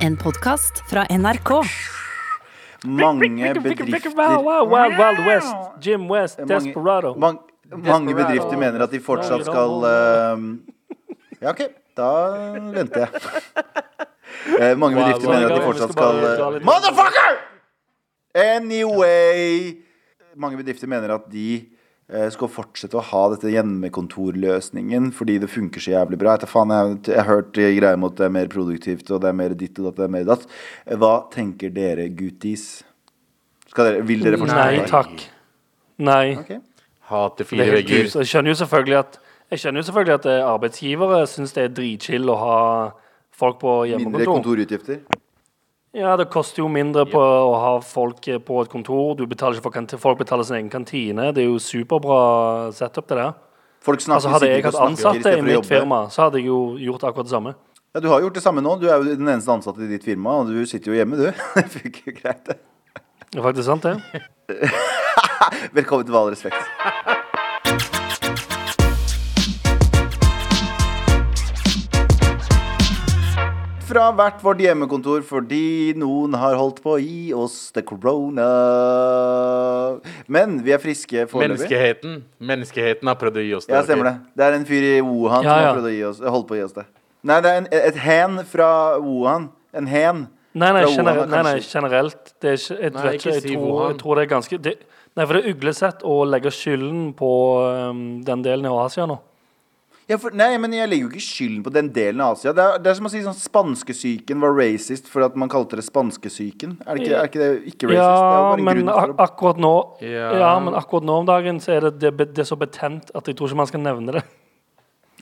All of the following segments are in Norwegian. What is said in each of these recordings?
En podkast fra NRK. Mange bedrifter West. Jim West, mange, Desperado. mang, mange bedrifter mener at de fortsatt skal eh, Ja, OK. Da venter jeg. Eh, mange bedrifter mener at de fortsatt skal eh, Motherfucker! Anyway Mange bedrifter mener at de eh, skal fortsette å ha dette hjemmekontorløsningen fordi det funker så jævlig bra. Jeg, faen, jeg, jeg har hørt eh, greier om at det er mer produktivt og det er mer ditt og datt, det er mer datt. Eh, Hva tenker dere, guttis? Skal dere, vil dere fortsette? Nei takk. Nei. Okay. Hater fire er vegger. Jeg skjønner jo selvfølgelig at Jeg jo selvfølgelig at eh, arbeidsgivere syns det er dritchill å ha folk på Mindre hjemmekontor. kontorutgifter? Ja, det koster jo mindre på å ha folk eh, på et kontor. Du betaler folk betaler sin egen kantine. Det er jo superbra setup, det der. Altså, hadde jeg hatt ansatte i mitt firma, så hadde jeg jo gjort akkurat det samme. Ja, du har gjort det samme nå. Du er jo den eneste ansatte i ditt firma, og du sitter jo hjemme, du. Det funker jo greit, det. Det er faktisk sant, det. Velkommen til respekt. Fra hvert vårt hjemmekontor fordi noen har holdt på å gi oss the corona. Men vi er friske foreløpig. Menneskeheten Menneskeheten har prøvd å gi oss det. Ja, stemmer det. Det er en fyr i Wuhan Ja, som har prøvd å gi oss, holdt på å gi oss det. Nei, det er en, et hen fra Wuhan. En hen. Nei, nei, Fra Wuhan, generelt, nei, nei, generelt det er ikke, jeg, Nei, vet ikke ikke, jeg, si tror, Wuhan. jeg tror det er ganske det, Nei, for det er uglesett å legge skylden på um, den delen av Asia nå. Ja, for, nei, men jeg legger jo ikke skylden på den delen av Asia. Det er, det er som å si sånn spanskesyken var racist for at man kalte det spanskesyken. Er det ikke, er ikke det ikke racist? det Ja, bare men ak å akkurat nå Ja. Ja, men akkurat nå om dagen så er det, det, det er så betent at jeg tror ikke man skal nevne det.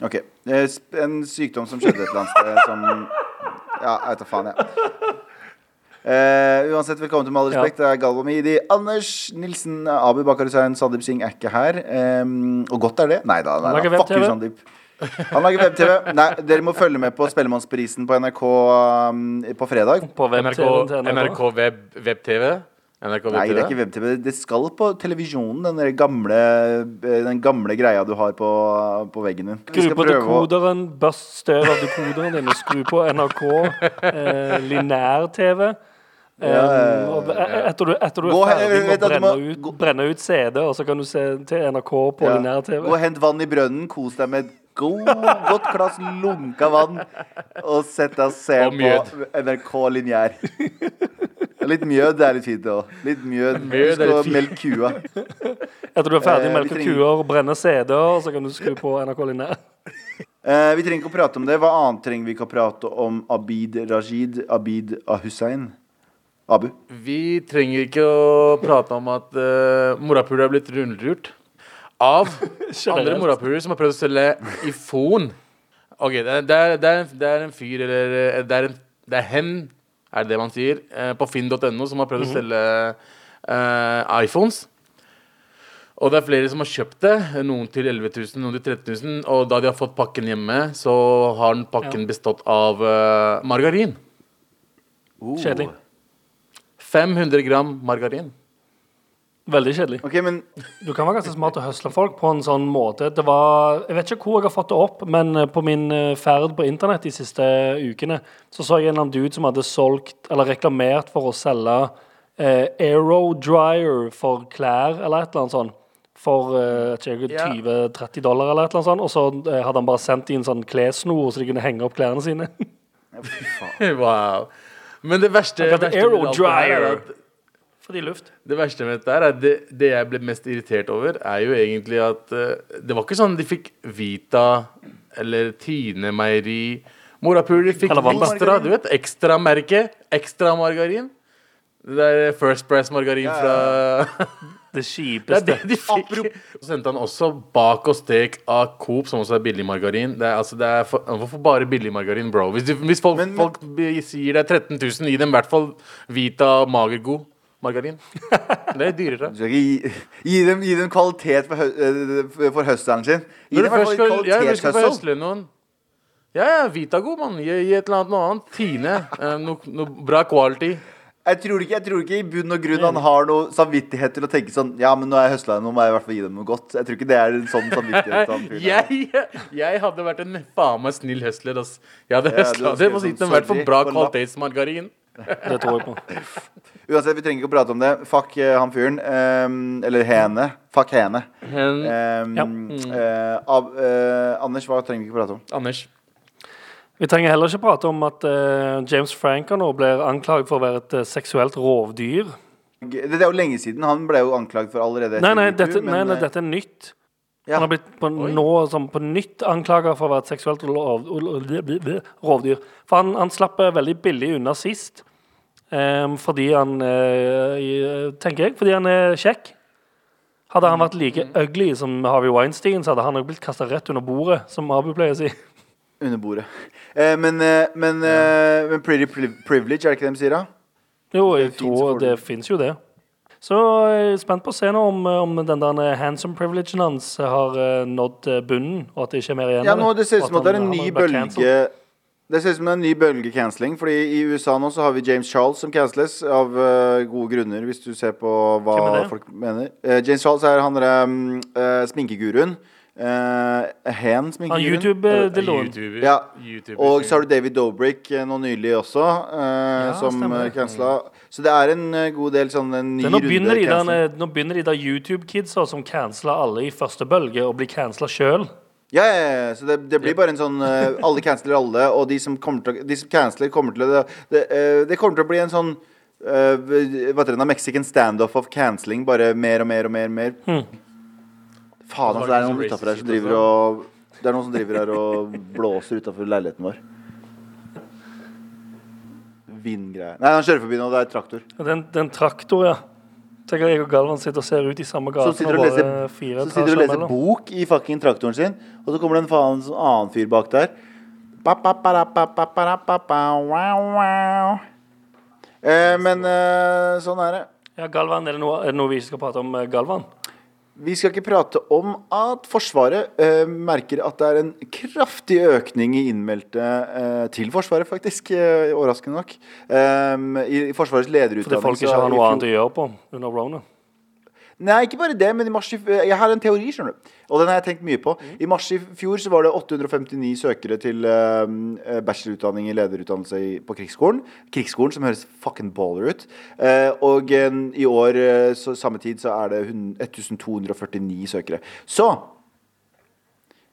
Ok. Eh, En sykdom som skjedde et eller annet sted som Ja, jeg vet da faen, jeg. Eh, uansett, velkommen til Med all respekt. Det er Galva Midi, Anders Nilsen, Abu Bakar Hussein, Sandeep Singh er ikke her. Um, og godt er det. Nei da, nei, da. fuck you. Sandeep. Han lager web-TV. Nei, dere må følge med på Spellemannsprisen på NRK um, på fredag. På NRK, web-TV-en NRK. NRK web, web-TV? NRK Nei, det er ikke web-TV. Det skal på televisjonen, den gamle, eh, den gamle greia du har på, på veggen din. Skru på dekoderen, å- børst støv av dekoderen din, og skru på NRK, eh, linær-TV. Um, og e- etter du, etter du Gå er ferdig med å brenne må- ut, brenne ut CD, og så kan du se til NRK på Ja. linær-TV. Gå og hent vann i brønnen, kos deg med god, godt glass lunka vann, og sette og se Og mjød. på NRK lineær. Litt mjød er litt fint òg. Litt mjød. Mjød er Du skal litt fint. melke kua. Etter du er ferdig Eh, med å vi melke trenger- kuer og brenne CD-er, så kan du skru på NRK linær. Eh, vi trenger ikke å prate om det. Hva annet trenger vi ikke å prate om Abid Rajid, Abid Ahussein? Abu? Vi trenger ikke å prate om at uh, morapuler er blitt rundlurt av andre Generelt. morapuler som har prøvd å selge iPhone. Ok, det er, det er, det er, en, det er en fyr, eller eh, det er, en, det hen, er det det man sier, eh, på finn.no som har prøvd å selge uh, iPhones. Og det er flere som har kjøpt det. Noen til 11 000, noen til 13 000. Og da de har fått pakken hjemme, så har den pakken bestått av uh, margarin. Kjedelig. 500 gram margarin. Veldig kjedelig. Ok, men Du kan være ganske smart å høsle folk på en sånn måte. Det var, jeg vet ikke hvor jeg har fått det opp, men eh, på min eh, ferd på internett de siste ukene, så så jeg en eller annen dude som hadde solgt, eller reklamert for å selge eh, Aero Dryer for klær, eller et eller annet sånt. For eh, 20-30 dollar, eller et eller annet sånt. Og så eh, hadde han bare sendt i en sånn klessnor, så de kunne henge opp klærne sine. Wow. Men det verste, verste Aero er Dryer. At Fordi luft. Det verste med dette er er det, det jeg ble mest irritert over, er jo egentlig at uh, det var ikke sånn de fikk Vita eller Tine Meieri Morapuler fikk ekstra, du vet, ekstra merke, ekstra margarin. Det er First Price-margarin Ja, fra Det Det er kjipeste. det de fikk. Så sendte han også bak og stek av Coop, som også er billig margarin. Det er, altså, det er for, hvorfor bare billig margarin, bro? Hvis, du, hvis folk, Men- men- folk sier det er 13 000, gi dem i hvert fall Vita magergod margarin. Det er dyrere. gi, gi, dem, gi dem kvalitet for, hø eh, for høsteren sin. Gi dem i hvert først fall skal, ja, hvis skal få høsle noen Ja, ja, Vitago, mann. Gi, gi et eller annet noe annet. Tine. Eh, noe, noe bra quality. Jeg tror, ikke, jeg tror ikke i bunn og grunn han har noe samvittighet til å tenke sånn Ja, men nå har jeg høsla, nå må jeg i hvert fall gi dem noe godt. Jeg tror ikke det er en sånn samvittighet. han. Jeg, jeg hadde vært en faen meg snill høsler. Ass. Jeg hadde høsla det må på sitt sånn, og vært for bra kvalitetsmargarin. Det tror jeg på. Uansett, vi trenger ikke å prate om det. Fuck eh, han fyren. ehm, eller hene. Fuck hene. Hen, Ehm, Ja. eh, av, eh, Anders, hva trenger vi ikke prate om? Anders. Vi trenger heller ikke prate om at eh, James Franco nå blir anklaget for å være et eh, seksuelt rovdyr. G- Det er jo lenge siden. Han ble jo anklaget for allerede etter Nei, nei, metoo, dette, men, nei, nei, eh, dette er nytt. ja. Han har blitt på, nå som på nytt anklaget for å være et seksuelt rov, rovdyr. For han, han slapp eh, veldig billig unna sist. Em, fordi han eh, Tenker jeg, fordi han er kjekk. Hadde han vært like ugly som Harvey Weinstein, så hadde han nok blitt kasta rett under bordet, som Abu pleier å si. Under bordet. Eh, men eh, men, eh, men pretty privilege, er det ikke det de sier, da? Jo, jeg tror det fins jo det. Så jeg er spent på å se nå om, om den der handsome privilegen hans har eh, nådd eh, bunnen, og at det ikke er mer igjen Ja, nå Det ser ut som at det er en ny bølge Det ser ut som en ny bølge cancelling. Fordi i USA nå så har vi James Charles som canceles av uh, gode grunner, hvis du ser på hva det? folk mener. Uh, James Charles er han derre um, uh, sminkeguruen. Uh, hen Han Ah, YouTube-dildoen. YouTuber. Ja. YouTuber. Og så har du David Dobrik nå nylig også, ja, som cancela. Så det er en god del sånn en ny nå begynner runde de nå begynner de der YouTube-kidsa som cancela alle i første bølge, å bli cancela sjøl. Ja, ja, ja, så det, det blir bare en sånn uh, Alle canceler alle, og de som, kommer til, de som canceler, kommer til å Det, det, eh, det kommer til å bli en sånn uh, Hva heter det, en Mexican standoff of canceling. Bare mer og mer og mer. og mer Faen, altså, det er noen utafor her som driver og Det er noen som driver her og blåser utafor leiligheten vår. Vindgreier. Nei, han kjører forbi nå. Det er traktor. Den, den traktor, ja. Tenk at jeg og Galvan sitter og ser ut i samme gate. Så sitter du og leser, så sitter og leser bok i fucking traktoren sin, og så kommer det en faen annen fyr bak der. Eh, men eh, sånn er det. Ja, Galvan, er det, noe, er det noe vi skal prate om, eh, Galvan? Vi skal ikke prate om at Forsvaret eh, merker at det er en kraftig økning i innmeldte eh, til Forsvaret, faktisk. Eh, overraskende nok. Eh, I, I Forsvarets lederutdanning Fordi folk ikke har noe annet å gjøre på under rona. Nei, ikke bare det, men i mars i, Jeg har en teori, skjønner du. Og den har jeg tenkt mye på. I mars i fjor så var det 859 søkere til eh, bachelorutdanning i lederutdannelse i, på krigsskolen. Krigsskolen, som høres fucking baller ut. Uh, og uh, i år, så, samme tid, så er det 1249 søkere. Så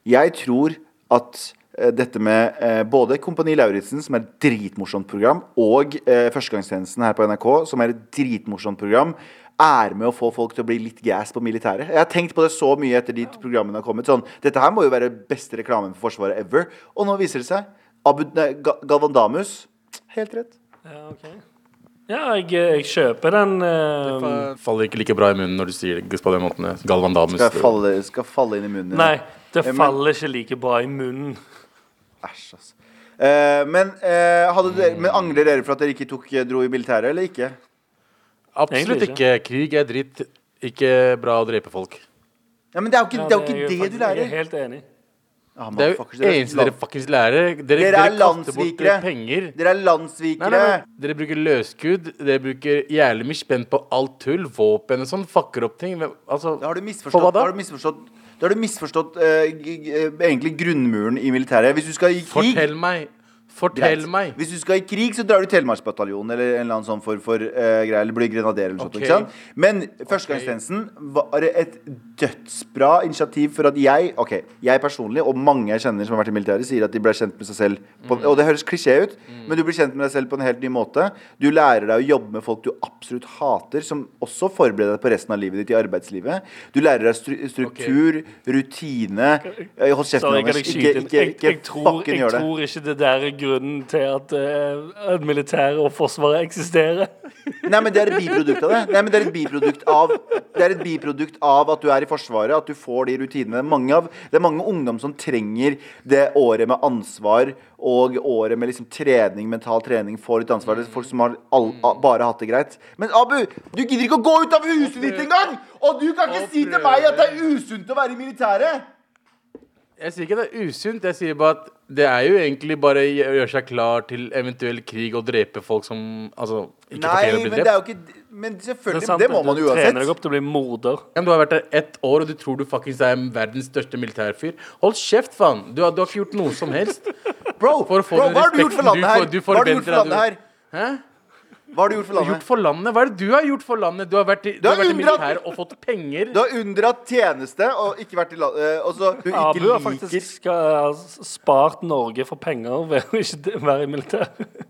jeg tror at dette med eh, både Kompani Lauritzen, som er et dritmorsomt program, og eh, Førstegangstjenesten her på NRK, som er et dritmorsomt program, er med å få folk til å bli litt gass på militæret. Jeg har tenkt på det så mye etter de programmene har kommet. Sånn, dette her må jo være beste reklamen for Forsvaret ever. Og nå viser det seg. Abu, nei, Ga- Galvan Damus. Helt rett. Ja, ok. Ja, jeg, jeg kjøper den Uh, det Faller ikke like bra i munnen når du sier det på den måten. Galvan Damus. Skal falle, skal falle inn i munnen. Nei, det Ja, men- faller ikke like bra i munnen. Æsj, altså. Uh, men, uh, hadde dere, men angrer dere for at dere ikke tok, dro i militæret, eller ikke? Absolutt Egentlig ikke. Krig er dritt. Ikke bra å drepe folk. Ja, men det er jo ikke, det, er jo ikke det, du lærer. Jeg er helt enig. Ah, Det er jo motherfuckers, dere er eneste dere land- fuckings lærer. Dere, Dere er dere kaster bort eh, penger. Dere er Nei, landssvikere. nei, nei. Dere bruker løsskudd. Dere bruker jævlig mye spenn på alt tull. Våpen og sånn. Fucker opp ting. Hvem- Altså, Da har du For misforstått, hva da? da har du misforstått, da har du misforstått eh, g- g- eh, egentlig grunnmuren i militæret. Hvis du skal i krig fortell meg. Fortell Greit. meg. Hvis du skal i krig, så drar du Telemarksbataljonen eller en eller annen sånn form for uh, greie. Eller blir grenader eller noe sånt. Ok. Ikke sant? Men førstegangstjenesten var et dødsbra initiativ for at jeg Ok, jeg personlig, og mange jeg kjenner som har vært i militæret, sier at de ble kjent med seg selv på, Og det høres klisjé ut, men du blir kjent med deg selv på en helt ny måte. Du lærer deg å jobbe med folk du absolutt hater, som også forbereder deg på resten av livet ditt i arbeidslivet. Du lærer deg stru struktur, rutine Eh, Hold kjeften, kan Anders. jeg Ikke, skyte ikke, Jeg, ikke jeg, tror, jeg tror ikke det der er grunnen til at uh, at militæret og Forsvaret eksisterer. Nei, men det er et biprodukt av det. Nei, men det er et biprodukt av Det er et biprodukt av at du er i Forsvaret, at du får de rutinene. Mange av, det er mange ungdom som trenger det året med ansvar og året med liksom trening, mental trening, får litt ansvar. Det er folk som har all, a, bare hatt det greit. Men Abu, du gidder ikke å gå ut av huset ditt engang! Og du kan ikke si til meg at det er usunt å være i militæret! Jeg sier ikke det er usunt. Jeg sier bare at det er jo egentlig bare å gjøre seg klar til eventuell krig og drepe folk som Altså, ikke Nei, fortjener å bli men det er drept. jo ikke Men Det, er selvfølgelig, det må man du jo trener deg opp til å bli moder. Ja, men Du har vært der ett år, og du tror du fuckings er verdens største militærfyr. Hold kjeft, faen! Du har, du har ikke gjort noe som helst. Bro, For å få bro den hva har du gjort for landet her? du får- du Hva har du gjort for at landet her? Hæ? Hva har du gjort for Gjort landet? for landet? Hva er det du har gjort for landet? Du har vært i, du har har vært i militæret og fått penger. Du har unndratt tjeneste og ikke vært i landet Og så du ikke Abu har liker faktisk spart Norge for penger ved å ikke være i militæret.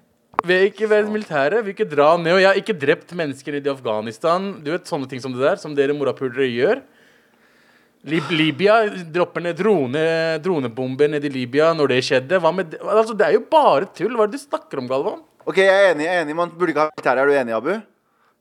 Vil ikke være i militæret, vil ikke dra ned. Og jeg har ikke drept mennesker i Afghanistan. Du vet sånne ting som det der, som dere morapulere gjør. Lib Libya dropper ned drone, dronebomber ned i Libya når det skjedde. Hva med det? Altså, det er jo bare tull. Hva er det du snakker om, Galvan? Ok, jeg er enig, jeg er enig Man burde ikke ha militære. Er du enig, Abu?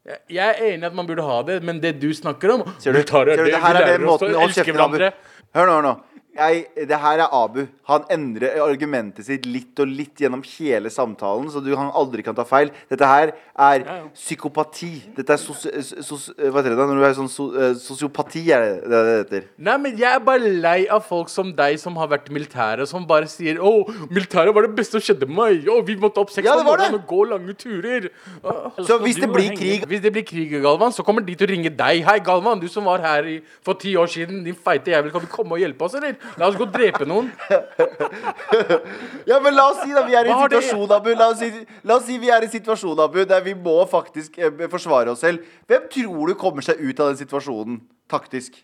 Jeg- Jeg er enig i at man burde ha det, men det du snakker om Ser du? militæret Ser du? det, Det her er lærer måten oss å måten Hold elske kjeften, Abu. hverandre. Hør nå, hør nå. Jeg, det her er Abu. Han endrer argumentet sitt litt og litt gjennom hele samtalen, så du han aldri kan ta feil. Dette her er Ja, ja. psykopati. Dette er sos, sos, Hva heter det? Når du er sånn so, eh, sosiopati, er det det heter. Nei, men Jeg er bare lei av folk som deg som har vært i militæret, som bare sier 'Å, militæret var det beste som skjedde med meg'. Å, vi måtte opp seks Ja, om morgenen og gå lange turer. Å, Så hvis det blir krig Hvis det blir krig, Galvan, så kommer de til å ringe deg. Hei, Galvan, du som var her i, for ti år siden. Din feite jævel, kan du komme og hjelpe oss, eller? La oss gå og drepe noen. Ja, men la oss si da vi er i en situasjon, Abu. La oss, si, la oss si vi er i en situasjon, Abu, der vi må faktisk eh, forsvare oss selv. Hvem tror du kommer seg ut av den situasjonen taktisk?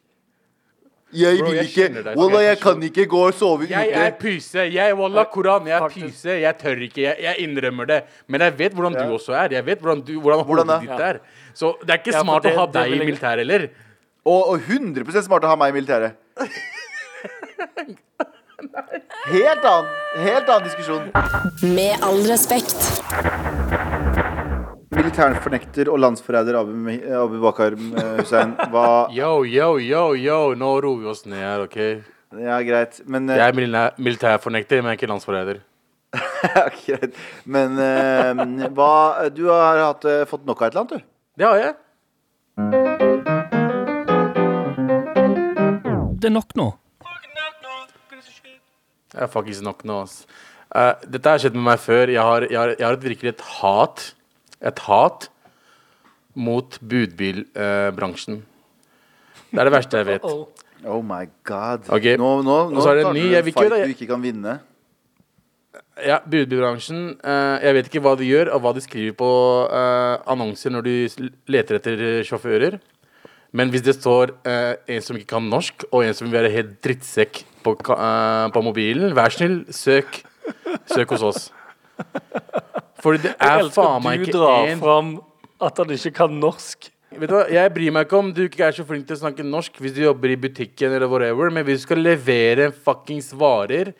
Jeg Bro, vil jeg ikke deg. Wallah, jeg kan ikke gå og sove Jeg er pyse. Jeg, wallah, Koran, jeg er pyse. Jeg tør ikke. Jeg, jeg innrømmer det. Men jeg vet hvordan Ja. du også er. Jeg vet hvordan, du, hvordan, Hvordan ditt er. Så det er ikke Ja, smart det- å ha deg i militæret heller. Og, og 100 smart å ha meg i militæret. Helt annen, helt annen diskusjon. Med all respekt. Militæren fornekter og landsforræder Abu, Abu Bakar eh, Hussein. Hva Yo, yo, yo, yo. Nå roer vi oss ned her, OK? Ja, greit. Men eh, Jeg er militær- militærfornekter, men jeg er ikke landsforræder. ja, greit. Men eh, hva Du har hatt, eh, fått nok av et eller annet, du? Det har jeg. Det er nok nå. Jeg er faktisk nok nå. Eh, dette har skjedd med meg før. Jeg har, jeg har, jeg har et virkelig et hat. Et hat mot budbilbransjen. det er det verste jeg vet. Oh. Oh my god. Okay. Nå, nå, nå det tar du en fight du ikke kan vinne. Ja, budbilbransjen. eh, jeg vet ikke hva de gjør, og hva de skriver på eh, annonser når de leter etter eh, sjåfører. Men hvis det står eh, en som ikke kan norsk, og en som vil være helt drittsekk på, eh, på mobilen, vær snill, søk. Søk hos oss. Fordi det er faen meg ikke én du drar en fram at han ikke kan norsk. Vet du hva, Jeg bryr meg ikke om du ikke er så flink til å snakke norsk hvis du jobber i butikken eller whatever, men hvis du skal levere fuckings varer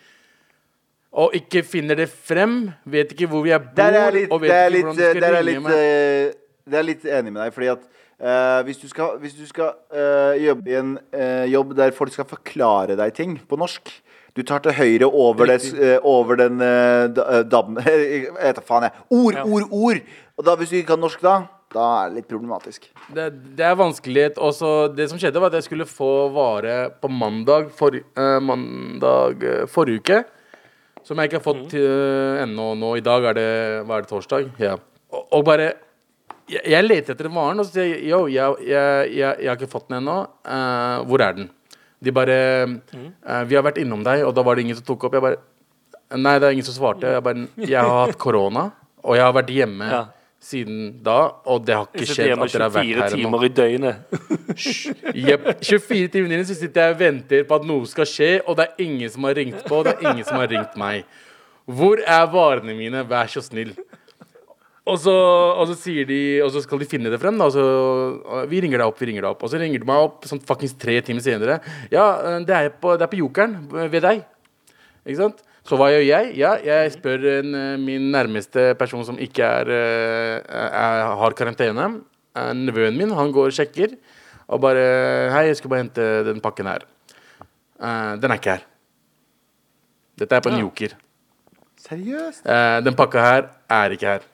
og ikke finner det frem, vet ikke hvor jeg bor, Der er jeg litt, og vet er ikke litt, hvordan du skal ringe litt, meg Det der er litt enig med deg, fordi at eh, hvis du skal, hvis du skal uh, jobbe i en uh, jobb der folk skal forklare deg ting på norsk Du tar til høyre over, eh, over den uh, dabben Jeg vet da faen, jeg. Ord, Ja. ord, ord! Og da, hvis du ikke kan norsk da, da er det litt problematisk. det, det er vanskelighet. Også, det som skjedde, var at jeg skulle få vare på mandag, for, mandag forrige uke. Som jeg ikke har fått uh, ennå nå. I dag er det, hva er det torsdag. Ja. Og, og bare jeg, jeg leter etter varen, og så sier jeg yo, jeg, jeg, jeg, har ikke fått den ennå. Uh, hvor er den? De bare eh, Vi har vært innom deg, og da var det ingen som tok opp. Jeg bare Nei, det er ingen som svarte. Jeg bare Jeg har hatt korona, og jeg har vært hjemme Ja. siden da, og det har ikke skjedd at dere har vært 24 her ennå. timer i døgnet. Jepp. 24 timer inn så sitter jeg og venter på at noe skal skje, og det er ingen som har ringt på, og det er ingen som har ringt meg. Hvor er varene mine? Vær så snill. Og så, og så sier de Og så skal de finne det frem, da. Så, vi ringer deg opp, vi ringer deg opp. Og så ringer de meg opp sånn fuckings tre timer senere. Ja, det er på, det er på Jokeren ved deg. Ikke sant? Så hva gjør jeg? Ja, jeg spør en, eh, min nærmeste person som ikke er, eh, er, har karantene. Eh, Nevøen min, han går og sjekker. Og bare Hei, jeg skulle bare hente den pakken her. Uh, den er ikke her. Dette er på en joker. Seriøst? Uh, den pakka her er ikke her.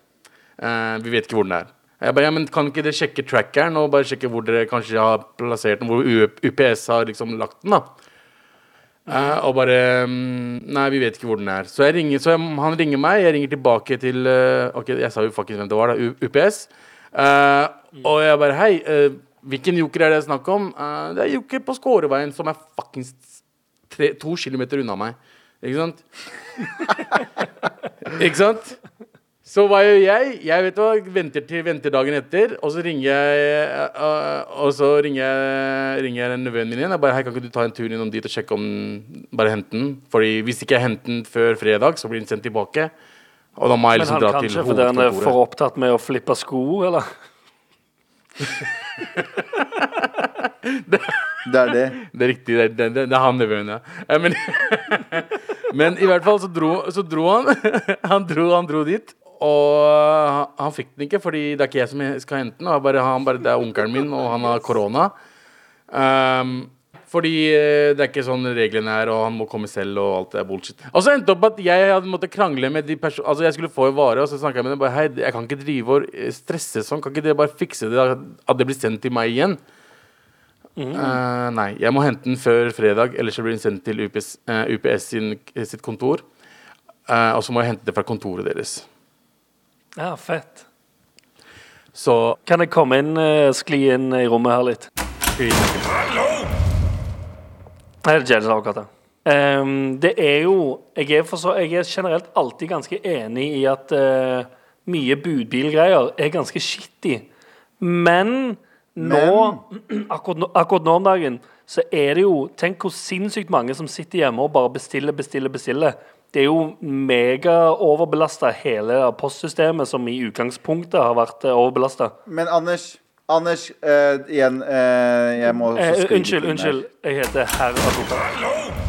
Eh, vi vet ikke hvor den er. Jeg bare, ja, men Kan ikke dere sjekke trackeren og bare sjekke hvor dere kanskje har plassert den? Hvor UPS har liksom lagt den? da Uh, og bare um, Nei, vi vet ikke hvor den er. Så, jeg ringer, så jeg, han ringer meg. Jeg ringer tilbake til uh, Ok, jeg sa jo faktisk hvem det var, da. UPS. Uh, og jeg bare Hei, hvilken joker er det snakk om? Eh, det er joker på Skåreveien, som er fuckings to kilometer unna meg. Ikke sant? ikke sant? Så hva gjør jeg? Jeg vet hva, venter til venter dagen etter, og så ringer jeg øh, Og så ringer jeg, ringer jeg nevøen min igjen. Jeg bare, Hei, kan ikke du ta en tur innom dit og sjekke om Bare hente den? Fordi hvis ikke jeg henter den før fredag, så blir den sendt tilbake. Og da må jeg liksom dra dra til kanskje fordi han er for opptatt med å flippe sko, eller? Det er det. Det er riktig. Det det, det, det er han nevøen, ja. Eh, Men, men i hvert fall så dro, så dro han. Han dro, han dro dit. Og han, fikk den ikke, fordi det er ikke jeg som skal hente den. Bare, han bare, det er onkelen min, og han har korona. Um, fordi eh, det er ikke sånn reglene er, og han må komme selv, og alt det er bullshit. Og så endte det opp at jeg hadde måttet krangle med de personene Altså, jeg skulle få en vare, og så snakka jeg med dem bare Hei, jeg kan ikke drive og eh, stresse sånn. Kan ikke dere bare fikse det, at det blir sendt til meg igjen? Eh, nei, jeg må hente den før fredag, ellers så blir den sendt til UPS, uh, UPS sin, sitt kontor. Uh, og så må jeg hente det fra kontoret deres. Ja, fett. Så Kan jeg komme inn, eh, skli inn i rommet her litt? Nei, det er James advokat, Um, Ehm, det er jo jeg er, for så, jeg er generelt alltid ganske enig i at uh, mye budbilgreier er ganske shitty. Men nå, akkurat, nå akkurat nå om dagen, så er det jo Tenk hvor sinnssykt mange som sitter hjemme og bare bestiller, bestiller, bestiller. Det er jo megaoverbelasta hele postsystemet, som i utgangspunktet har vært uh, overbelasta. Men Anders, Anders, eh, igjen eh, Jeg må også Eh, skrive unnskyld, inn her. unnskyld. Jeg heter herr advokat.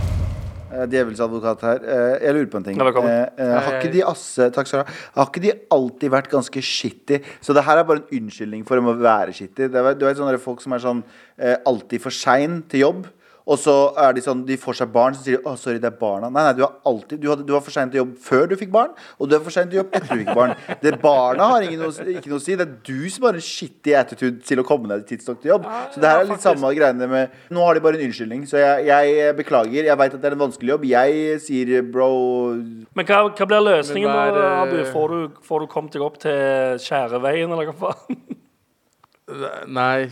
Eh, Djevelsadvokat her. Eh, jeg lurer på en ting. Ja, velkommen. Eh, eh, har ikke de asse Takk skal du ha. Har ikke de alltid vært ganske shitty? Så det her er bare en unnskyldning for å være shitty. Det er, du vet sånne folk som er sånn eh, alltid for sein til jobb. Og så er de sånn, de får seg barn, så sier de 'Å, sorry, det er barna'. Nei, nei, du, har alltid, du, hadde, du var for sein til jobb før du fikk barn, og du er for sein til jobb etter du fikk barn. Det Barna har ingen noe, ikke noe å si. Det er du som har en skittig attitude til å komme deg tidsnok til jobb. Så det her er litt samme greiene med Nå har de bare en unnskyldning, så jeg, jeg beklager. Jeg veit at det er en vanskelig jobb. Jeg sier bro Men hva, hva blir løsningen, da, Abu? Får du, får du kommet deg opp til Skjæreveien, eller hva faen? Nei,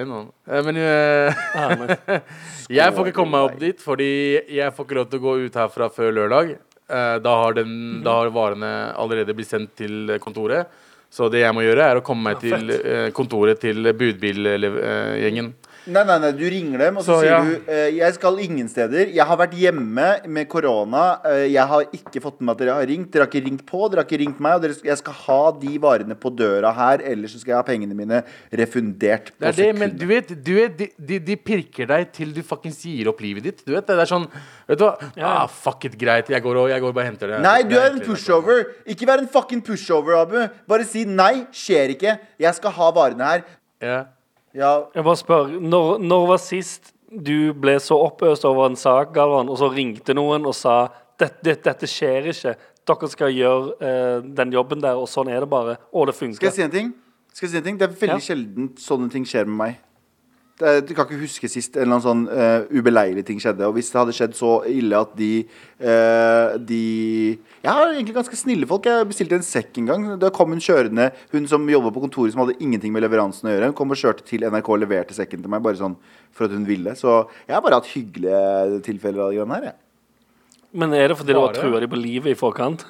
jeg nå. veien Men eh, men, jeg får ikke komme meg opp dit, fordi jeg får ikke lov til å gå ut herfra før lørdag. Eh, Da har, den, da har varene allerede blitt sendt til kontoret. Så det jeg må gjøre, er å komme meg til eh, kontoret til budbilgjengen. Nei, nei, nei, du ringer dem, og så, Så, sier ja. du eh, Jeg skal ingen steder. Jeg har vært hjemme med korona. eh, jeg har ikke fått med at dere har ringt. Dere har ikke ringt på, dere har ikke ringt meg. Og dere, jeg skal ha de varene på døra her, ellers så skal jeg ha pengene mine refundert på Det er det, men du vet, du vet de, de, de pirker deg til du fuckings gir opp livet ditt. Du vet, Det er sånn Vet du hva? Ja. Ah, fuck it, greit. Jeg går og, jeg går og bare henter det. Nei, du er en pushover. Ikke vær en fucking pushover, Abu. Bare si nei, skjer ikke. Jeg skal ha varene her. Ja. Ja, jeg bare spør, når, når var sist du ble så oppøst over en sak, Galvan, og så ringte noen og sa dette, dette, dette skjer ikke, dere skal gjøre eh, den jobben der, og sånn er det bare, og det Skal jeg si en ting? Skal jeg si en ting? Det er veldig Ja. sjelden sånne ting skjer med meg. Det du kan ikke huske sist en eller annen sånn uh, ubeleilig ting skjedde. Og hvis det hadde skjedd så ille at de uh, De Jeg har egentlig ganske snille folk. Jeg bestilte en sekk en gang. Da kom hun kjørende, hun som jobba på kontoret som hadde ingenting med leveransen å gjøre. Hun kom og kjørte til NRK og leverte sekken til meg, bare sånn for at hun ville. Så jeg har bare hatt hyggelige tilfeller av det greiene her, jeg. Men er det fordi du har trua dem på livet i forkant?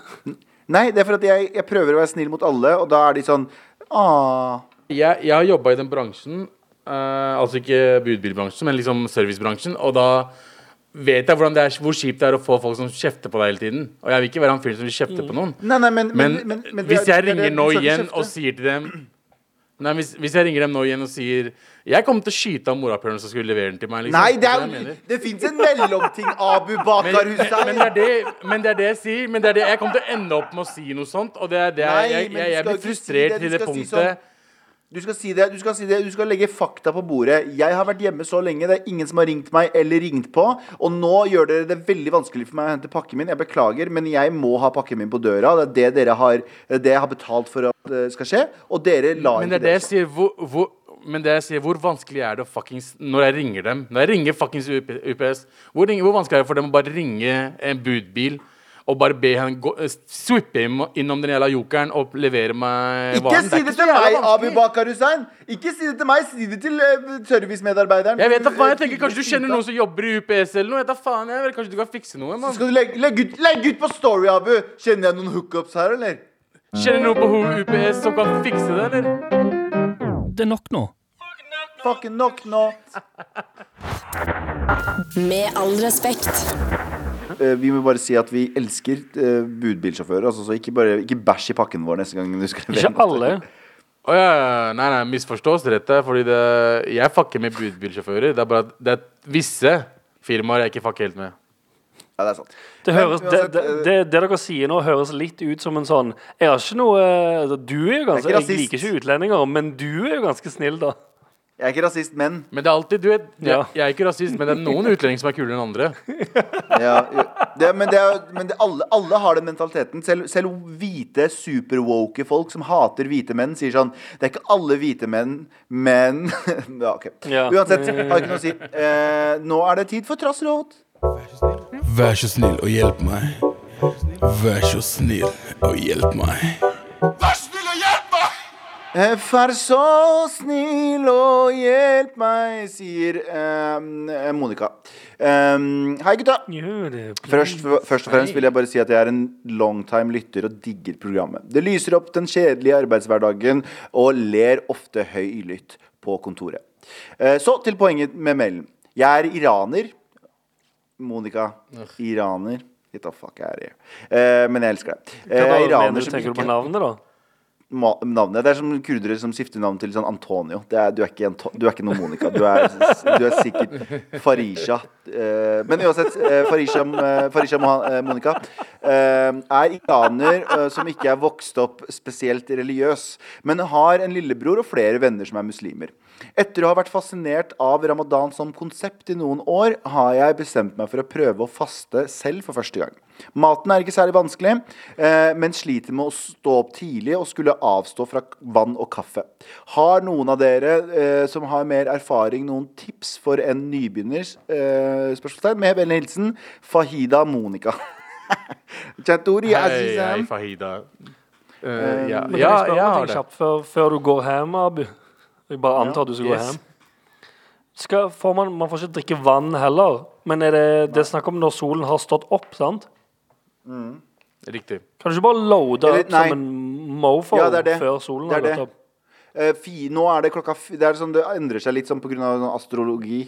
Nei, det er for at jeg, jeg prøver å være snill mot alle, og da er de sånn Åh. Jeg, jeg har jobba i den bransjen, altså ikke budbilbransjen, men liksom servicebransjen, og da vet jeg det er, hvor kjipt det er å få folk som kjefter på deg hele tiden. Og jeg vil ikke være han fyren som vil kjefte på noen. Nei, nei, men, Men, men, men hvis jeg er- ringer nå igjen og sier til dem Nei, hvis, hvis jeg ringer dem nå igjen og sier Jeg kommer til å skyte av morapuleren som skulle levere den til meg. Liksom. Nei, det, er det fins en mellomting, Abu Bakar Hussein. men, det er det, men det er det jeg sier. Men det er det, jeg kommer til å ende opp med å si noe sånt. Og det er det Nei, jeg, jeg, men jeg, jeg blir frustrert si til det punktet. si sånn. Du skal si det, du skal si det, du skal legge fakta på bordet. Jeg har vært hjemme så lenge, det er ingen som har ringt meg eller ringt på. Og nå gjør dere det veldig vanskelig for meg å hente pakken min. Jeg beklager, men jeg må ha pakken min på døra. Det er det dere har, det jeg har betalt for at det skal skje. Og dere lar Men det ikke det det skje. Hvor, hvor, men det jeg sier, hvor vanskelig er det å fuckings Når jeg ringer dem Når jeg ringer fuckings UPS, hvor, hvor vanskelig er det for dem å bare ringe en budbil og bare be henne gå, eh, swippe inn- innom den jævla jokeren og levere meg Ikke varen? si det ikke så til meg, Abu. Bakar Hussein! Ikke si det til meg, si det til eh, servicemedarbeideren. Jeg vet da faen, jeg tenker Kanskje du kjenner noen som jobber i UPS eller noe? Jeg vet da faen, jeg vet, Kanskje du kan fikse noe? Så Man. skal du legge, legge, ut, legge ut på Story, Abu! Kjenner jeg noen hookups her, eller? Kjenner noen på UPS som kan fikse det, eller? Det er nok nå. Fucking nok nå. Med all respekt. Eh, vi må bare si at vi elsker eh, budbilsjåfører. Altså, så ikke, bare, ikke bæsj i pakken vår neste gang du skal levere. Ikke alle. Oh, ja, nei, nei, misforstås rett der. Fordi det, jeg fucker med budbilsjåfører. Det er bare at det er visse firmaer jeg ikke fucker helt med. Ja, det er sant. Det, Men høres, det, det, eh, det, det dere sier nå, høres litt ut som en sånn Jeg har ikke noe altså, Du er jo ganske er Jeg liker ikke utlendinger, men du er jo ganske snill, da. Jeg er ikke rasist, men Men det er alltid, du vet, jeg, Ja. jeg er ikke rasist, men det er noen utlendinger som er kulere enn andre. ja, jo, det, Men, det er, men det, alle, alle har den mentaliteten. Selv, selv hvite, superwoke folk som hater hvite menn, sier sånn Det er ikke alle hvite menn, men ja, ok. Ja. Uansett, har ikke noe å si. Eh, nå er det tid for trassråd. Vær så snill og hjelp meg. Vær så snill og hjelp meg. Eh, Vær så snill og hjelp meg, sier eh, Monica. Um, hei, gutta. Jo, Først, først og fremst vil jeg bare si at jeg er en longtime lytter og digger programmet. Det lyser opp den kjedelige arbeidshverdagen og ler ofte høylytt på kontoret. Uh, Så til poenget med mailen. Jeg er iraner. Monica. Iraner. Hva the fuck er here. Eh, men jeg elsker deg. Uh, Hva da, jeg er mener du, tenker du på navnet, da? Navnet. Det er som kurdere som skifter navn til sånn Antonio. Er, du, er ikke du er ikke noe Monica. Du er, du er sikkert Farisha. Eh, men uansett, eh, Farisha, eh, Farisha eh, Monica eh, er iraner som ikke er vokst opp spesielt religiøs, men har en lillebror og flere venner som er muslimer. Etter å ha vært fascinert av ramadan som konsept i noen år, har jeg bestemt meg for å prøve å faste selv for første gang. Maten er ikke særlig vanskelig, men sliter med å stå opp tidlig og skulle avstå fra vann og kaffe. Har noen av dere som har mer erfaring, noen tips for en nybegynner? Eh, spørsmålstegn. Med vennlig hilsen Fahida Monica. Chatori Hei, hei, Fahida. Uh, ja, ja, jeg har det. kjapt før, før du går hjem, Abu? Jeg bare antar at du skal gå Yes. hjem. Skal, får man, man får ikke drikke vann heller, men er det, det er snakk om når solen har stått opp, sant? Mm. Riktig. Kan du ikke bare loade opp som en mofo Ja, det det. før solen har gått opp? Uh, fi, nå er det klokka Det er sånn det endrer seg litt sånn pga. astrologi.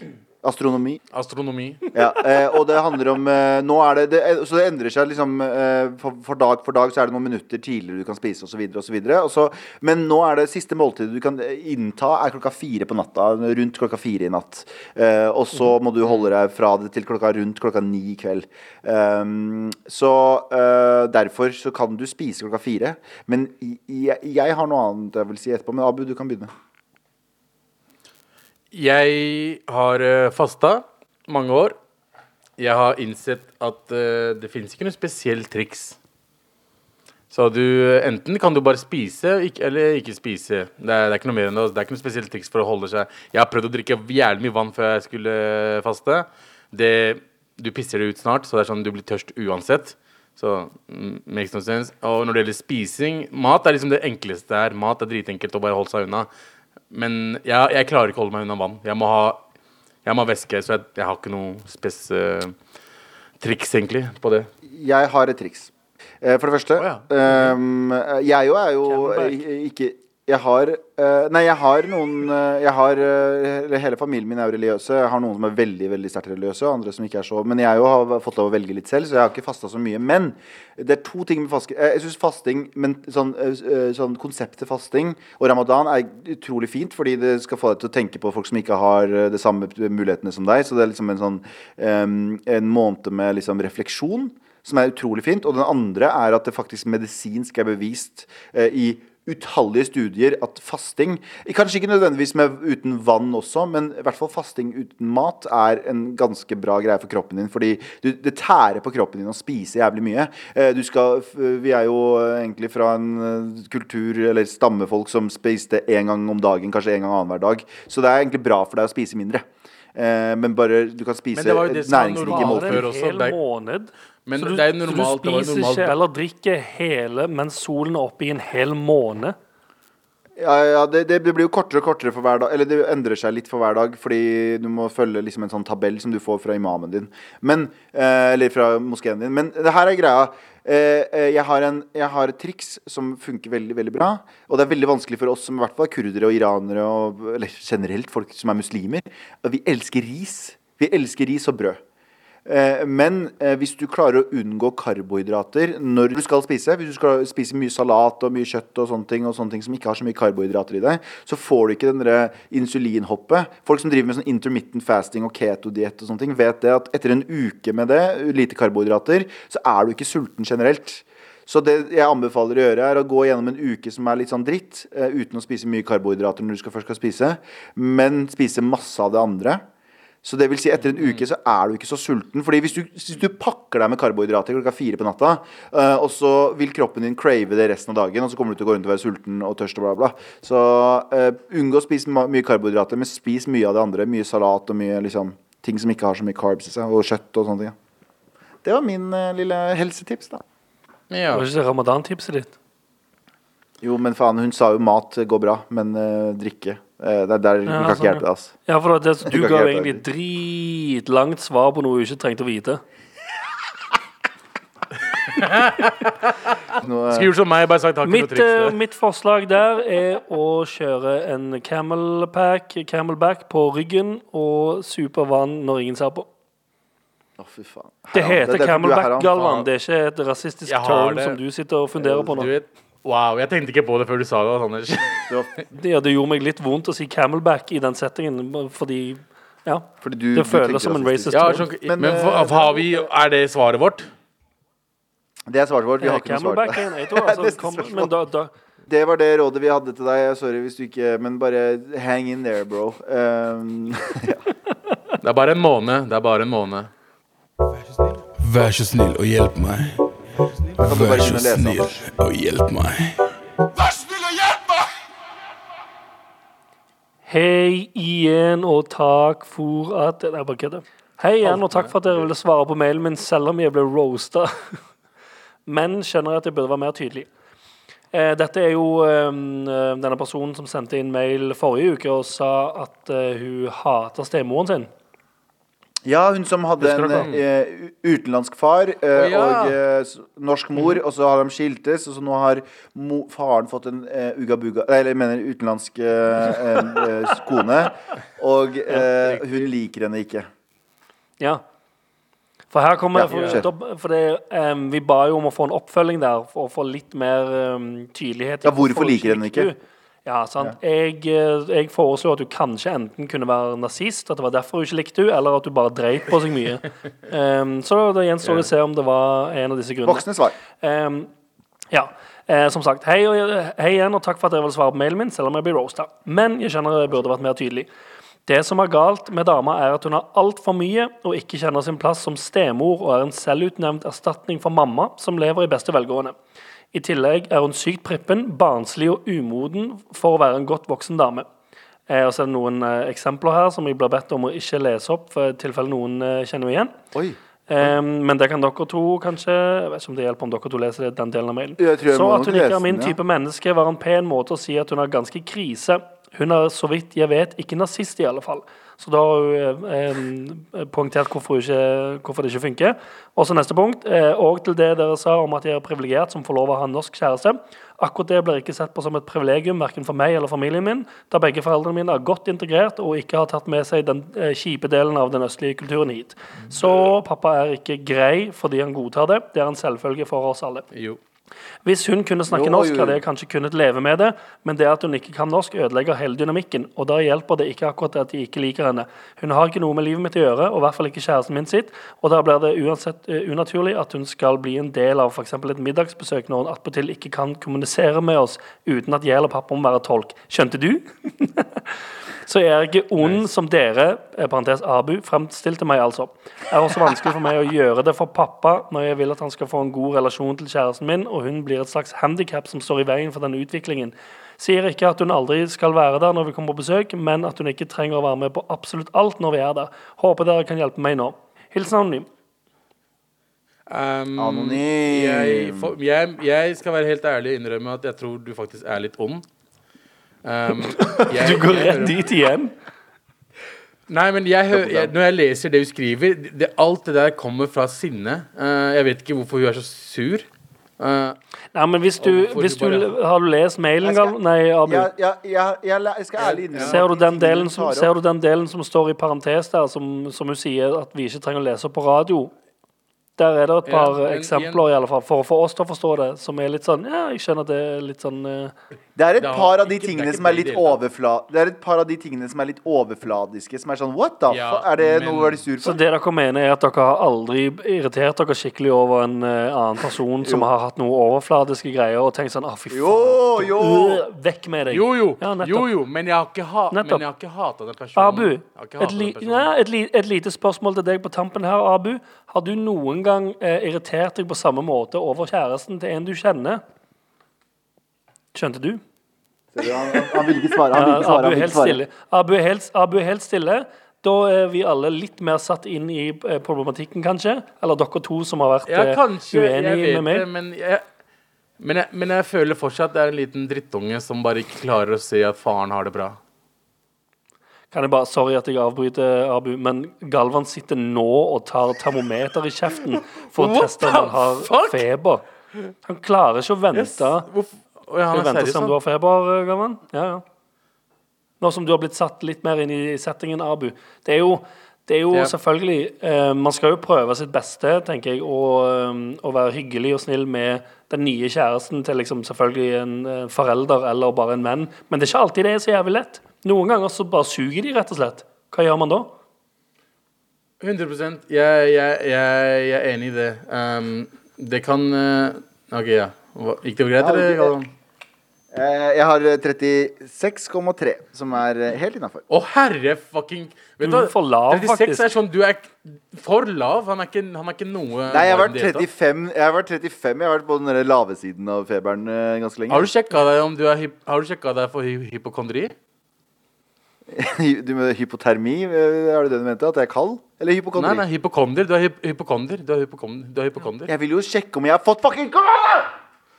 Astronomi. Astronomi. Ja, eh, og det handler om eh, Nå er det, det Så det endrer seg liksom eh, for, for dag for dag så er det noen minutter tidligere du kan spise osv. Men nå er det siste måltidet du kan innta, er klokka fire på natta. Rundt klokka fire i natt. Eh, og så må du holde deg fra det til klokka rundt klokka ni i kveld. Um, så eh, derfor så kan du spise klokka fire. Men jeg, jeg har noe annet jeg vil si etterpå. Men Abu, du kan begynne. Jeg har uh, fasta mange år. Jeg har innsett at uh, det finnes ikke noe spesielt triks. Så du enten kan du bare spise ikke, eller ikke spise. Det er, det er ikke noe mer enn det. Det er ikke noe spesielt triks for å holde seg Jeg har prøvd å drikke jævlig mye vann før jeg skulle eh, faste. Det, du pisser det ut snart, så det er sånn du blir tørst uansett. Så mm, makes no sense. Og når det gjelder spising Mat er liksom det enkleste her. Mat er dritenkelt å bare holde seg unna. Men jeg, jeg klarer ikke å holde meg unna vann. Jeg må ha, jeg må ha væske, så jeg, jeg har ikke noe spes uh, triks egentlig på det. Jeg har et triks. Eh, For det første oh, ja. um, Jeg jo er jo ikke Jeg har uh, Nei, jeg har noen eh, Jeg har uh, Hele familien min er jo religiøse. Jeg har noen som er veldig veldig sterkt religiøse, andre som ikke er så. Men jeg jo har fått lov å velge litt selv, så jeg har ikke fasta så mye. Men det er to ting med fasting. Jeg syns fasting, men sånn, sånn konseptet fasting og ramadan er utrolig fint, fordi det skal få deg til å tenke på folk som ikke har de samme mulighetene som deg. Så det er liksom en sånn um, En måned med liksom refleksjon som er utrolig fint. Og den andre er at det faktisk medisinsk er bevist uh, i utallige studier at fasting Kanskje ikke nødvendigvis med, uten vann også, men i hvert fall fasting uten mat er en ganske bra greie for kroppen din. Fordi du, det tærer på kroppen din å spise jævlig mye. Eh, Du skal, vi er jo egentlig fra en eh, kultur eller stammefolk som spiste én gang om dagen, kanskje en gang annenhver dag. Så det er egentlig bra for deg å spise mindre. Eh, Men bare du kan spise næringsrike måltider. en hel måned. Men så du, det er normalt, så du spiser normalt. ikke eller drikker hele mens solen er oppe i en hel måned. Ja, ja det, det, blir jo kortere og kortere for hver dag. Eller det endrer seg litt for hver dag, fordi du må følge liksom en sånn tabell som du får fra imamen din. Men, eh, eller fra moskeen din. Men det her er greia. Eh, eh, jeg, har en, jeg har et triks som funker veldig veldig bra. Og det er veldig vanskelig for oss som i hvert fall er kurdere og iranere, og, eller generelt folk som er muslimer. Vi elsker ris. Vi elsker ris og brød. Eh, Men eh, hvis du klarer å unngå karbohydrater når du skal spise, hvis du skal spise mye salat og mye kjøtt og sånne ting, og sånne ting som ikke har så mye karbohydrater i deg, så får du ikke den der insulinhoppet. Folk som driver med sånn intermittent fasting og keto-diett og sånne ting, vet det at etter en uke med det, lite karbohydrater, så er du ikke sulten generelt. Så det jeg anbefaler å gjøre, er å gå gjennom en uke som er litt sånn dritt, eh, uten å spise mye karbohydrater når du skal først skal spise, men spise masse av det andre. Så det vil si etter en uke så er du ikke så sulten. Fordi hvis du, hvis du pakker deg med karbohydrater klokka fire på natta, uh, og så vil kroppen din crave det resten av dagen, og så kommer du til å gå rundt og være sulten og tørst og bla, bla. Så uh, unngå å spise mye karbohydrater, men spis mye av det andre. Mye salat og mye liksom ting som ikke har så mye carbs i seg, og kjøtt og sånne ting. ja. Det var min uh, lille helsetips, da. Ja. Det var ikke ramadan-tipset ditt. Jo, men faen, hun sa jo mat går bra, men drikke eh, Det er der vi Ja, kan ikke sånn, hjelpe deg, ass. Ja, for det, Du du ga ikke jo egentlig dritlangt svar på noe du ikke trengte å vite. Eh, Skulle gjort som meg, bare sagt takk Mitt, for eh, mitt forslag der er å kjøre en camelpack, camelback på ryggen og supe vann når ingen ser på. Å, fy faen. Det heter er er camelback. Galvan. Det er ikke et rasistisk term som du sitter og funderer på Du nå. vet, wow, jeg tenkte ikke på det før du sa det, Anders. Det Det, gjorde meg litt vondt å si camelback i den settingen, fordi ja, fordi du, det føles som en racist. Ja, sånn, Men, men eh, for, har vi, er det svaret vårt? Det er svaret vårt. Vi har Eh, ikke noe svar. på altså, kom, men da, da, Det var det rådet vi hadde til deg. Sorry hvis du ikke Men bare hang in there, bro. Um, Det er bare en måned. Det er bare en måned. Vær så snill og hjelp meg. Kan du bare Vær begynne så å lese, snill Anders. og hjelp meg. Hei igjen, og takk for at Det er bare kødder. Hei igjen, og takk for at dere ville svare på mailen min selv om jeg ble roasta. Men skjønner at jeg burde være mer tydelig. Eh, dette er jo eh, denne personen som sendte inn mail forrige uke og sa at eh, hun hater stemoren sin. Ja, hun som hadde en eh, utenlandsk far uh, oh, ja. og uh, norsk mor, og så har de skiltes, og så nå har faren fått en uh, uga-buga jeg mener utenlandsk en, kone, og hun liker henne ikke. Ja. For her kommer Ja, for, kjør. for det, um, Vi ba jo om å få en oppfølging der for å få litt mer um, tydelighet. Ja, hvorfor liker henne ikke? du. Ja, sant. Jeg, eh, jeg foreslo at du kanskje enten kunne være nazist, at det var derfor du ikke likte henne, eller at du bare dreit på seg mye. Um, så det gjenstår å se om det var en av disse grunnene. Voksne svar. Um, ja. Eh, som sagt, hei, og, hei igjen, og takk for at dere vil svare på mailen min, selv om jeg blir roasta. Men jeg kjenner jeg burde vært mer tydelig. Det som er galt med dama, er at hun har altfor mye og ikke kjenner sin plass som stemor og er en selvutnevnt erstatning for mamma, som lever i beste velgående. I tillegg er hun sykt prippen, barnslig og umoden for å være en godt voksen dame. Eh, og så er det noen eh, eksempler her som jeg blir bedt om å ikke lese opp, for i tilfelle noen eh, kjenner meg igjen. Oi. Um, men det kan dere to kanskje Jeg vet ikke om det hjelper om dere to leser det, den delen av mailen. Jeg jeg Så at hun ikke er min ja. type menneske, var en pen måte å si at hun har ganske krise. Hun er så vidt jeg vet ikke nazist, i alle fall. Så da har hun eh, poengtert hvorfor, hvorfor det ikke funker. Og så neste punkt. Eh, og til det dere sa om at jeg er privilegert som får lov å ha en norsk kjæreste. Akkurat det blir ikke sett på som et privilegium, verken for meg eller familien min, da begge foreldrene mine er godt integrert og ikke har tatt med seg den eh, kjipe delen av den østlige kulturen hit. Så pappa er ikke grei fordi han godtar det. Det er en selvfølge for oss alle. Jo. Hvis hun kunne snakke Jo, norsk, hadde jeg kanskje kunnet leve med det, men det at hun ikke kan norsk, ødelegger hele dynamikken, og da hjelper det ikke akkurat at de ikke liker henne. Hun har ikke noe med livet mitt å gjøre, og i hvert fall ikke kjæresten min sitt, og da blir det uansett uh, unaturlig at hun skal bli en del av f.eks. et middagsbesøk når hun attpåtil ikke kan kommunisere med oss uten at jeg eller pappa må være tolk. Skjønte du? Så jeg er ikke ond som dere, eh, parentes Abu, fremstilte meg altså. Det er også vanskelig for meg å gjøre det for pappa når jeg vil at han skal få en god relasjon til kjæresten min, og hun blir et slags handikap som står i veien for denne utviklingen. Sier ikke at hun aldri skal være der når vi kommer på besøk, men at hun ikke trenger å være med på absolutt alt når vi er der. Håper dere kan hjelpe meg nå. Hilsen anonym. Um, Anonym. Jeg, for, jeg, jeg skal være helt ærlig og innrømme at jeg tror du faktisk er litt ond. Um, jeg, Du går rett dit igjen. Nei, men jeg, jeg, når jeg leser det hun skriver det, Alt det der kommer fra sinne. Uh, jeg vet ikke hvorfor hun er så sur. Eh, Nei, men hvis du, hvis du du bare- Har du lest mailen, skal- Nei, Abu. Jeg, jeg, jeg, jeg, skal ærlig innrømme Ser du, den delen som, ser du den delen som står i parentes der, som, som hun sier at vi ikke trenger å lese opp på radio? Der er det et par ja, eksempler, i alle fall, for å få oss til å forstå det, som er litt sånn Ja, jeg skjønner at det er litt sånn uh... Det er et par av de tingene som er litt det hele tatt. overfla... Det er et par av de tingene som er litt overfladiske, som er sånn What the Ja, fuck? Er det men- noe du er sur Så det dere mener, er at dere har aldri irritert dere skikkelig over en uh, annen person som har hatt noe overfladiske greier, og tenkt sånn Å, fy faen. Jo, jo. Uh, Vekk med deg. jo, jo, Ja, jo, jo, men jeg har ikke, ha, men jeg ikke hata den personen. Abu, et, li den personen. ja, et, li et lite spørsmål til deg på tampen her, Abu. Har du noen gang eh, irritert deg på samme måte over kjæresten til en du kjenner? Skjønte du? Han, han, han vil ikke svare. Han vil ikke svare. Abu er helt stille. Abu er helt, Abu er helt stille. Da er vi alle litt mer satt inn i eh, problematikken, kanskje. Eller dere to som har vært Ja, eh, kanskje. Jeg uenige vet med meg. det, men jeg, men, jeg, men jeg føler fortsatt det er en liten drittunge som bare ikke klarer å se at faren har det bra. Kan jeg bare, Sorry at jeg avbryter, Abu, men Galvan sitter nå og tar termometer i kjeften for å teste om han har fuck? feber. Han klarer ikke å vente. Yes. Oh, ja, han Skal vi er vente og se om du har feber, eh, Galvan? Ja, ja. Nå som du har blitt satt litt mer inn i settingen, Abu. Det er jo, det er jo Ja. selvfølgelig eh, Man skal jo prøve sitt beste, tenker jeg, og, eh, og være hyggelig og snill med den nye kjæresten til liksom selvfølgelig en eh, forelder eller bare en venn. Men det er ikke alltid det er så jævlig lett. Noen ganger så bare suger de, rett og slett. Hva gjør man da? 100% jeg, jeg, jeg, jeg er enig i det. Um, det kan uh, OK, ja. Hva- Gikk det greit, Ja, eller? Galvan? Eh, Jeg har eh, 36,3, som er eh, helt innafor. Å, herre fucking Vet Du er for lav, 36 faktisk. er sånn Du er for lav. Han er ikke, han er ikke noe Nei, jeg har varm vært i det hele tatt. 35 Jeg har vært 35 Jeg har vært på den der lave siden av feberen eh, ganske lenge. Har du sjekka deg om du er hyp Har du sjekka deg for hy hypokondri? du med hypotermi? eh, Er det det du mente? At jeg er kald? Eller hypokondri? Nei, nei, hypokonder. Du er hypokondri hypokonder. Du er hypokonder. Du er hypokonder. Jeg vil jo sjekke om jeg har fått fucking igjen!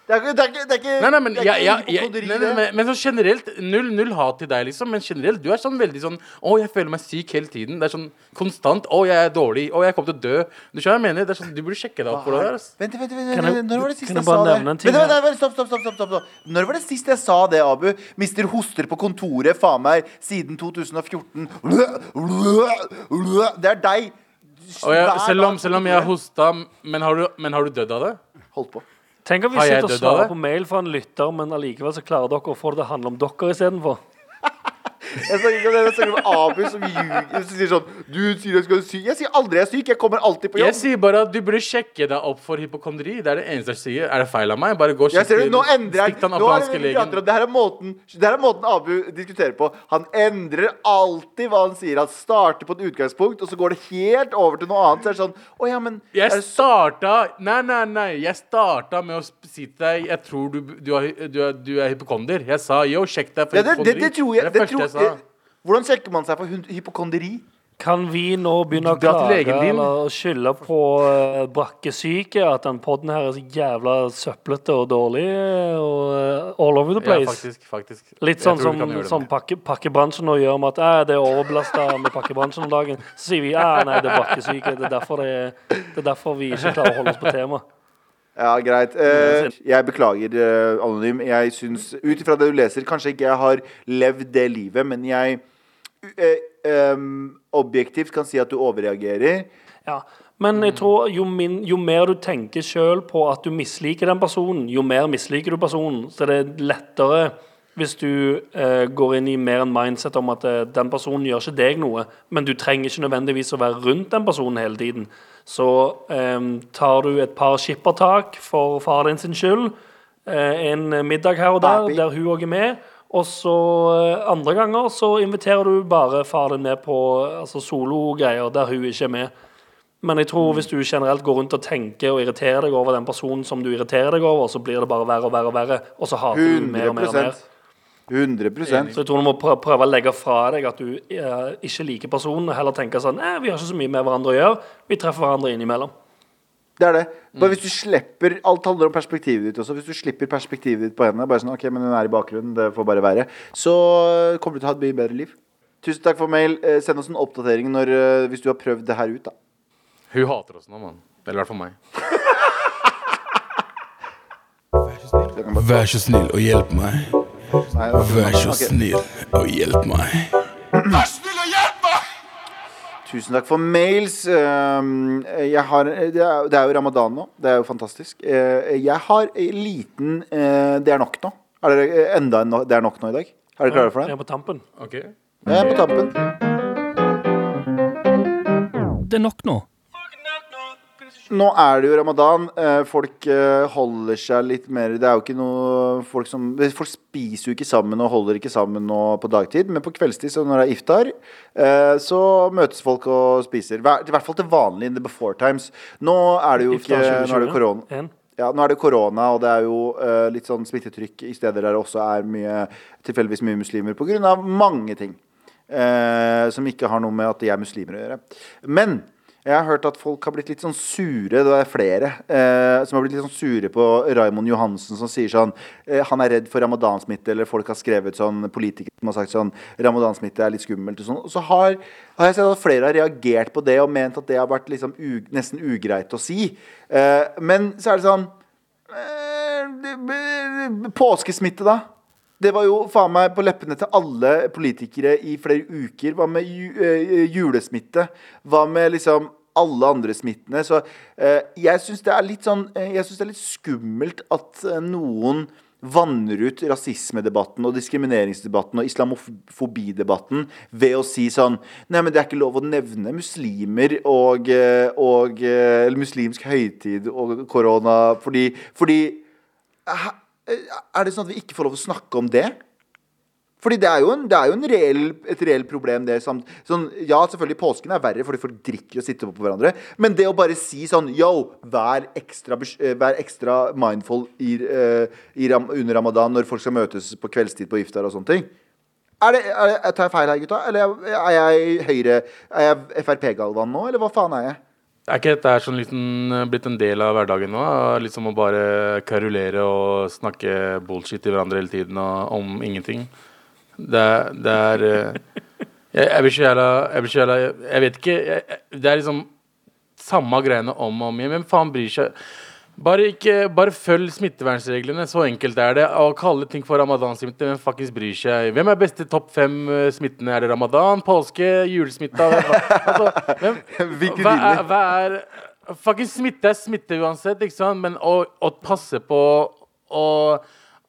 Det er ikke, det er ikke, det er ikke Nei, nei, men, det er ikke ja, ja, hypokondri, nei, nei, men, men sånn generelt null, null hat til deg, liksom. Men generelt, du er sånn veldig sånn Å, jeg føler meg syk hele tiden. Det er sånn konstant. Å, jeg er dårlig. Å, jeg kommer til å dø. Du skjønner hva jeg mener? Det er sånn, du burde sjekke deg opp for det der. Vent, vent, vent, Når var det sist jeg sa det? Vent, vent, vent, stopp, stopp, stopp, stopp, stopp. Når var det sist jeg sa det, Abu? Mister hoster på kontoret, faen meg, siden 2014. Det er deg. Jeg, selv, om, selv om jeg hosta, men har, du, men har du dødd av det? Holdt på. Tenk om vi Har jeg sitter og dødd av svarer det? på mail fra en lytter, men allikevel så klarer dere å få det til å handle om dere istedenfor. Jeg snakker ikke om det, jeg snakker om Abu som ljuger. Som sier sånn Du sier jeg skal sy. Jeg sier aldri jeg er syk. Jeg kommer alltid på jobb. Jeg sier bare at du burde sjekke deg opp for hypokondri. Det er det eneste jeg sier. Er det feil av meg? Bare gå og Jeg sjekk det, nå endrer den nå er det, det, her er måten, det her er måten Abu diskuterer på. Han endrer alltid hva han sier. Han starter på et utgangspunkt, og så går det helt over til noe annet. Så er det sånn Å ja, men Jeg det starta Nei, nei, nei. Jeg starta med å si til deg Jeg tror du, du, er, du, er, du er hypokonder. Jeg sa yo, sjekk deg for ja, det, det, hypokondri. det tror jeg. Det Det det tror, jeg. Hvordan sjekker man seg for hypokonderi? Kan vi nå begynne å klage eller skylde på uh, brakkesyke? At den podden her er så jævla søplete og dårlig eh, og uh, all over the place? Ja, faktisk. faktisk. Litt sånn som, som pakke, pakkebransjen nå gjør med at eh, det er overbelasta med pakkebransjen om dagen. Så sier vi eh, nei, det er brakkesyke. Det er derfor, det det er derfor vi ikke klarer å holde oss på tema. Ja, greit. Eh, jeg beklager, eh, Anonym. Jeg syns, ut ifra det du leser, kanskje ikke jeg har levd det livet, men jeg em, objektivt kan si at du overreagerer. Ja, Men jeg tror jo, min, jo mer du tenker sjøl på at du misliker den personen, jo mer misliker du personen. Så det er lettere hvis du eh, går inn i mer en mindset om at eh, den personen gjør ikke deg noe, men du trenger ikke nødvendigvis å være rundt den personen hele tiden. Så eh, tar du et par skippertak for far din sin skyld, eh, en middag her og der, der hun òg er med, og så eh, andre ganger så inviterer du bare far din med på altså, sologreier der hun ikke er med. Men jeg tror hvis du generelt går rundt og tenker og irriterer deg over den personen som du irriterer deg over, så blir det bare verre og verre og verre, og så hater du mer og mer og mer. 100% Så jeg tror du må prøve å legge fra deg at du eh, ikke liker personen, og heller tenke sånn Nei, Vi har ikke så mye med hverandre å gjøre. Vi treffer hverandre innimellom. Det er det. Bare hvis du slipper Alt handler om perspektivet ditt også. Hvis du slipper perspektivet ditt på henne, bare sånn OK, men hun er i bakgrunnen, det får bare være, så kommer du til å ha et mye bedre liv. Tusen takk for mail. Eh, Send oss en oppdatering når, eh, hvis du har prøvd det her ut, da. Hun hater oss nå, mann. Eller i hvert fall meg. Vær så snill og hjelp meg. Vær så snill og hjelp meg. Tusen takk for mails. Jeg har, det, er, jo ramadan nå. Det er jo fantastisk. Eh, Jeg har en liten eh, Det er nok nå. Er dere eh, enda en Det er nok nå i dag? Er dere klare for Jeg er på tampen. Okay. Jeg er på tampen. Det er nok nå. Nå er det jo ramadan. Eh, Folk eh, holder seg litt mer Det er jo ikke noe Folk, som, folk spiser jo ikke sammen og holder ikke sammen nå på dagtid, men på kveldstid, så når det er iftar, eh, så møtes folk og spiser. I hvert fall til vanlig in the before times. Nå er det jo ikke Nå er det korona. Ja, nå er det korona, og det er jo litt sånn smittetrykk i steder der det også er mye tilfeldigvis mye muslimer pga. mange ting. eh, som ikke har noe med at de er muslimer å gjøre. Men jeg har hørt at folk har blitt litt sånn sure. Det er flere eh, som har blitt litt sånn sure på Raymond Johansen, som sier sånn eh, Han er redd for ramadansmitte, eller folk har skrevet sånn Politikere som har sagt sånn Ramadansmitte er litt skummelt og sånn. Så har, har jeg sett at flere har reagert på det og ment at det har vært liksom u, nesten ugreit å si. Eh, men så er det sånn eh, Påskesmitte, da? Det var jo faen meg på leppene til alle politikere i flere uker. Hva med eh, julesmitte? Hva med liksom alle andre smittene? Så eh, jeg syns det er litt sånn eh, Jeg synes det er litt skummelt at noen vanner ut rasismedebatten og diskrimineringsdebatten og islamofobidebatten ved å si sånn Nei, men det er ikke lov å nevne muslimer og, og Eller muslimsk høytid og korona fordi, fordi Er det sånn at vi ikke får lov å snakke om det? Fordi det er jo, en, det er jo reell, et reelt problem. Det, sånn, ja, selvfølgelig påsken er verre fordi folk drikker og sitter på hverandre. Men det å bare si sånn Yo, vær ekstra, eh, vær ekstra mindful i, eh, i under ramadan når folk skal møtes på kveldstid på iftar og sånne ting. Er det, er det, tar jeg feil her, gutta? Eller er jeg høyre Er jeg Frp-galvan nå, eller hva faen er jeg? Er ikke dette sånn liten, blitt en del av hverdagen nå? Liksom å bare karulere og snakke bullshit til hverandre hele tiden og, om ingenting. Det, det er eh, jeg, jeg blir så jævla Jeg blir så jævla Jeg vet ikke. Jeg- det er liksom samme greiene om og om igjen. Hvem faen bryr seg? Bare, ikke, bare følg smittevernreglene. Så enkelt er det. Å kalle ting for ramadansmitte, hvem faktisk bryr seg? Hvem er beste topp fem eh, smittene? Er det ramadan, påske, julesmitta? Hva, altså, hvem, hva er, hva er Fucking smitte er smitte uansett, ikke sant? Men å, å passe på å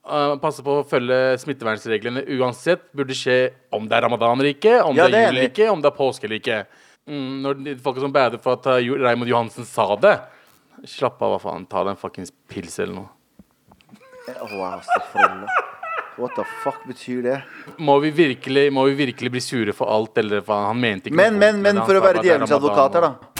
Uh, passe på å følge smittevernreglene uansett burde skje om det er ramadan eller ikke, om Ja, det det er er jul eller enig. ikke, om det er påske eller ikke. Mm, når de folk som bader for at uh, Jo- Raymond Johansen sa det Slapp av, hva faen. Ta deg en fuckings pils eller noe. Wow. What the fuck betyr det? Må vi virkelig, må vi virkelig bli sure for alt, eller faen? Han mente ikke Men, noe men, vondt, men han for å sa være at det er djevelens advokat her, da.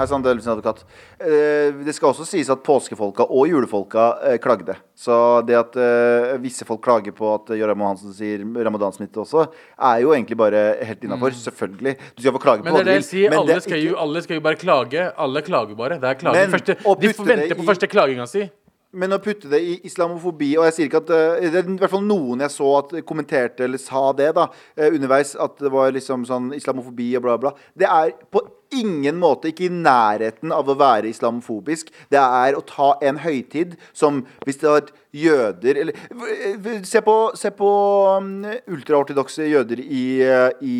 Hei sann, djevelens advokat. Eh, det skal også sies at påskefolka og julefolka eh, klagde. Så det at eh, visse folk klager på at Jørgen Hansen sier ramadansmitte også, er jo egentlig bare helt innafor. Selvfølgelig. Du skal få klage på Mm. Hva det du er det vil. sier, men alle det er skal, jo, alle skal jo bare klage. Alle klager bare. Det er klaging. De det vente på første klaginga si. Men å putte det i islamofobi Og jeg sier ikke at eh, Det er i hvert fall noen jeg så at kommenterte eller sa det da eh, underveis, at det var liksom sånn islamofobi og bla, bla. Det er på ingen måte ikke i nærheten av å være islamofobisk. Det er å ta en høytid som hvis det var jøder Eller eh, se på, se på um, ultraortodokse jøder i, i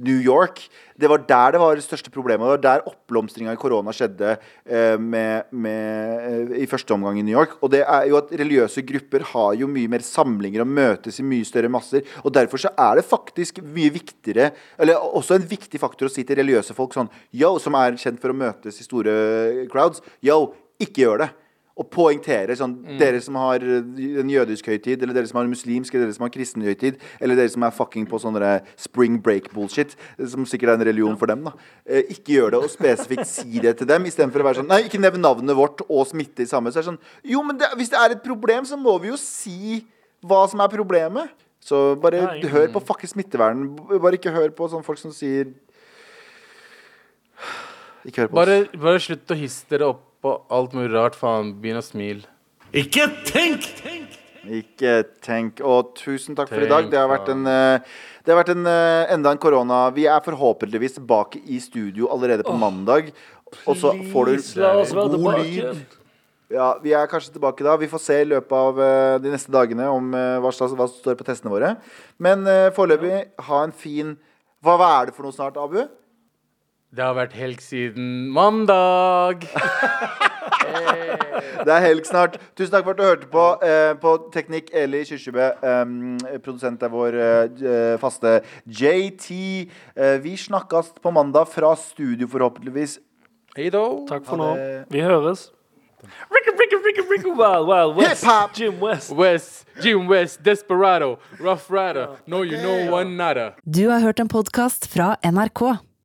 New York. Det var der det var det største problemet. Det var der oppblomstringa i korona skjedde eh, med, med, eh, i første omgang i New York. Og det er jo at religiøse grupper har jo mye mer samlinger og møtes i mye større masser. Og derfor så er det faktisk mye viktigere, eller også en viktig faktor å si til religiøse folk sånn Yo, som er kjent for å møtes i store crowds. Yo, ikke gjør det. Og poengtere sånn Dere som har en jødisk høytid, eller dere som har en muslimsk, eller dere som har en kristen høytid, eller dere som er fucking på sånne spring break-bullshit, som sikkert er en religion for dem, da. Eh, ikke gjør det, og spesifikt si det til dem, istedenfor å være sånn Nei, ikke nevn navnet vårt og smitte i samme. Så er det sånn Jo, men det, hvis det er et problem, så må vi jo si hva som er problemet. Så bare Nei, hør på fucking smittevern. Bare ikke hør på sånne folk som sier Ikke hør på Bare, bare slutt å hisse dere opp på alt mulig rart. Faen, begynn å smile. Ikke tenk! Ikke tenk. Og tusen takk for i dag. Det har vært en, eh, det har vært en eh, enda en korona. Vi er forhåpentligvis tilbake i studio allerede på mandag. Og så får du god lyd. Ja, Vi er kanskje tilbake da. Vi får se i løpet av eh, de neste dagene om hva, som står på testene våre. Men foreløpig, ha en fin hva er det for noe snart, Abu? Det har vært helg siden mandag. Det er helg snart. Tusen takk for at du hørte på. eh, på Teknikk Eli Kyrkjebø. eh, produsent er vår eh, faste JT. Eh, vi snakkes på mandag fra studio, forhåpentligvis. Hei da. Takk for nå. Vi høres. Wild, Wild West. Hip-hop. Jim West. West, Jim West, Desperado, Rough Rider, No You Know One Nada. Du har hørt en podkast fra NRK.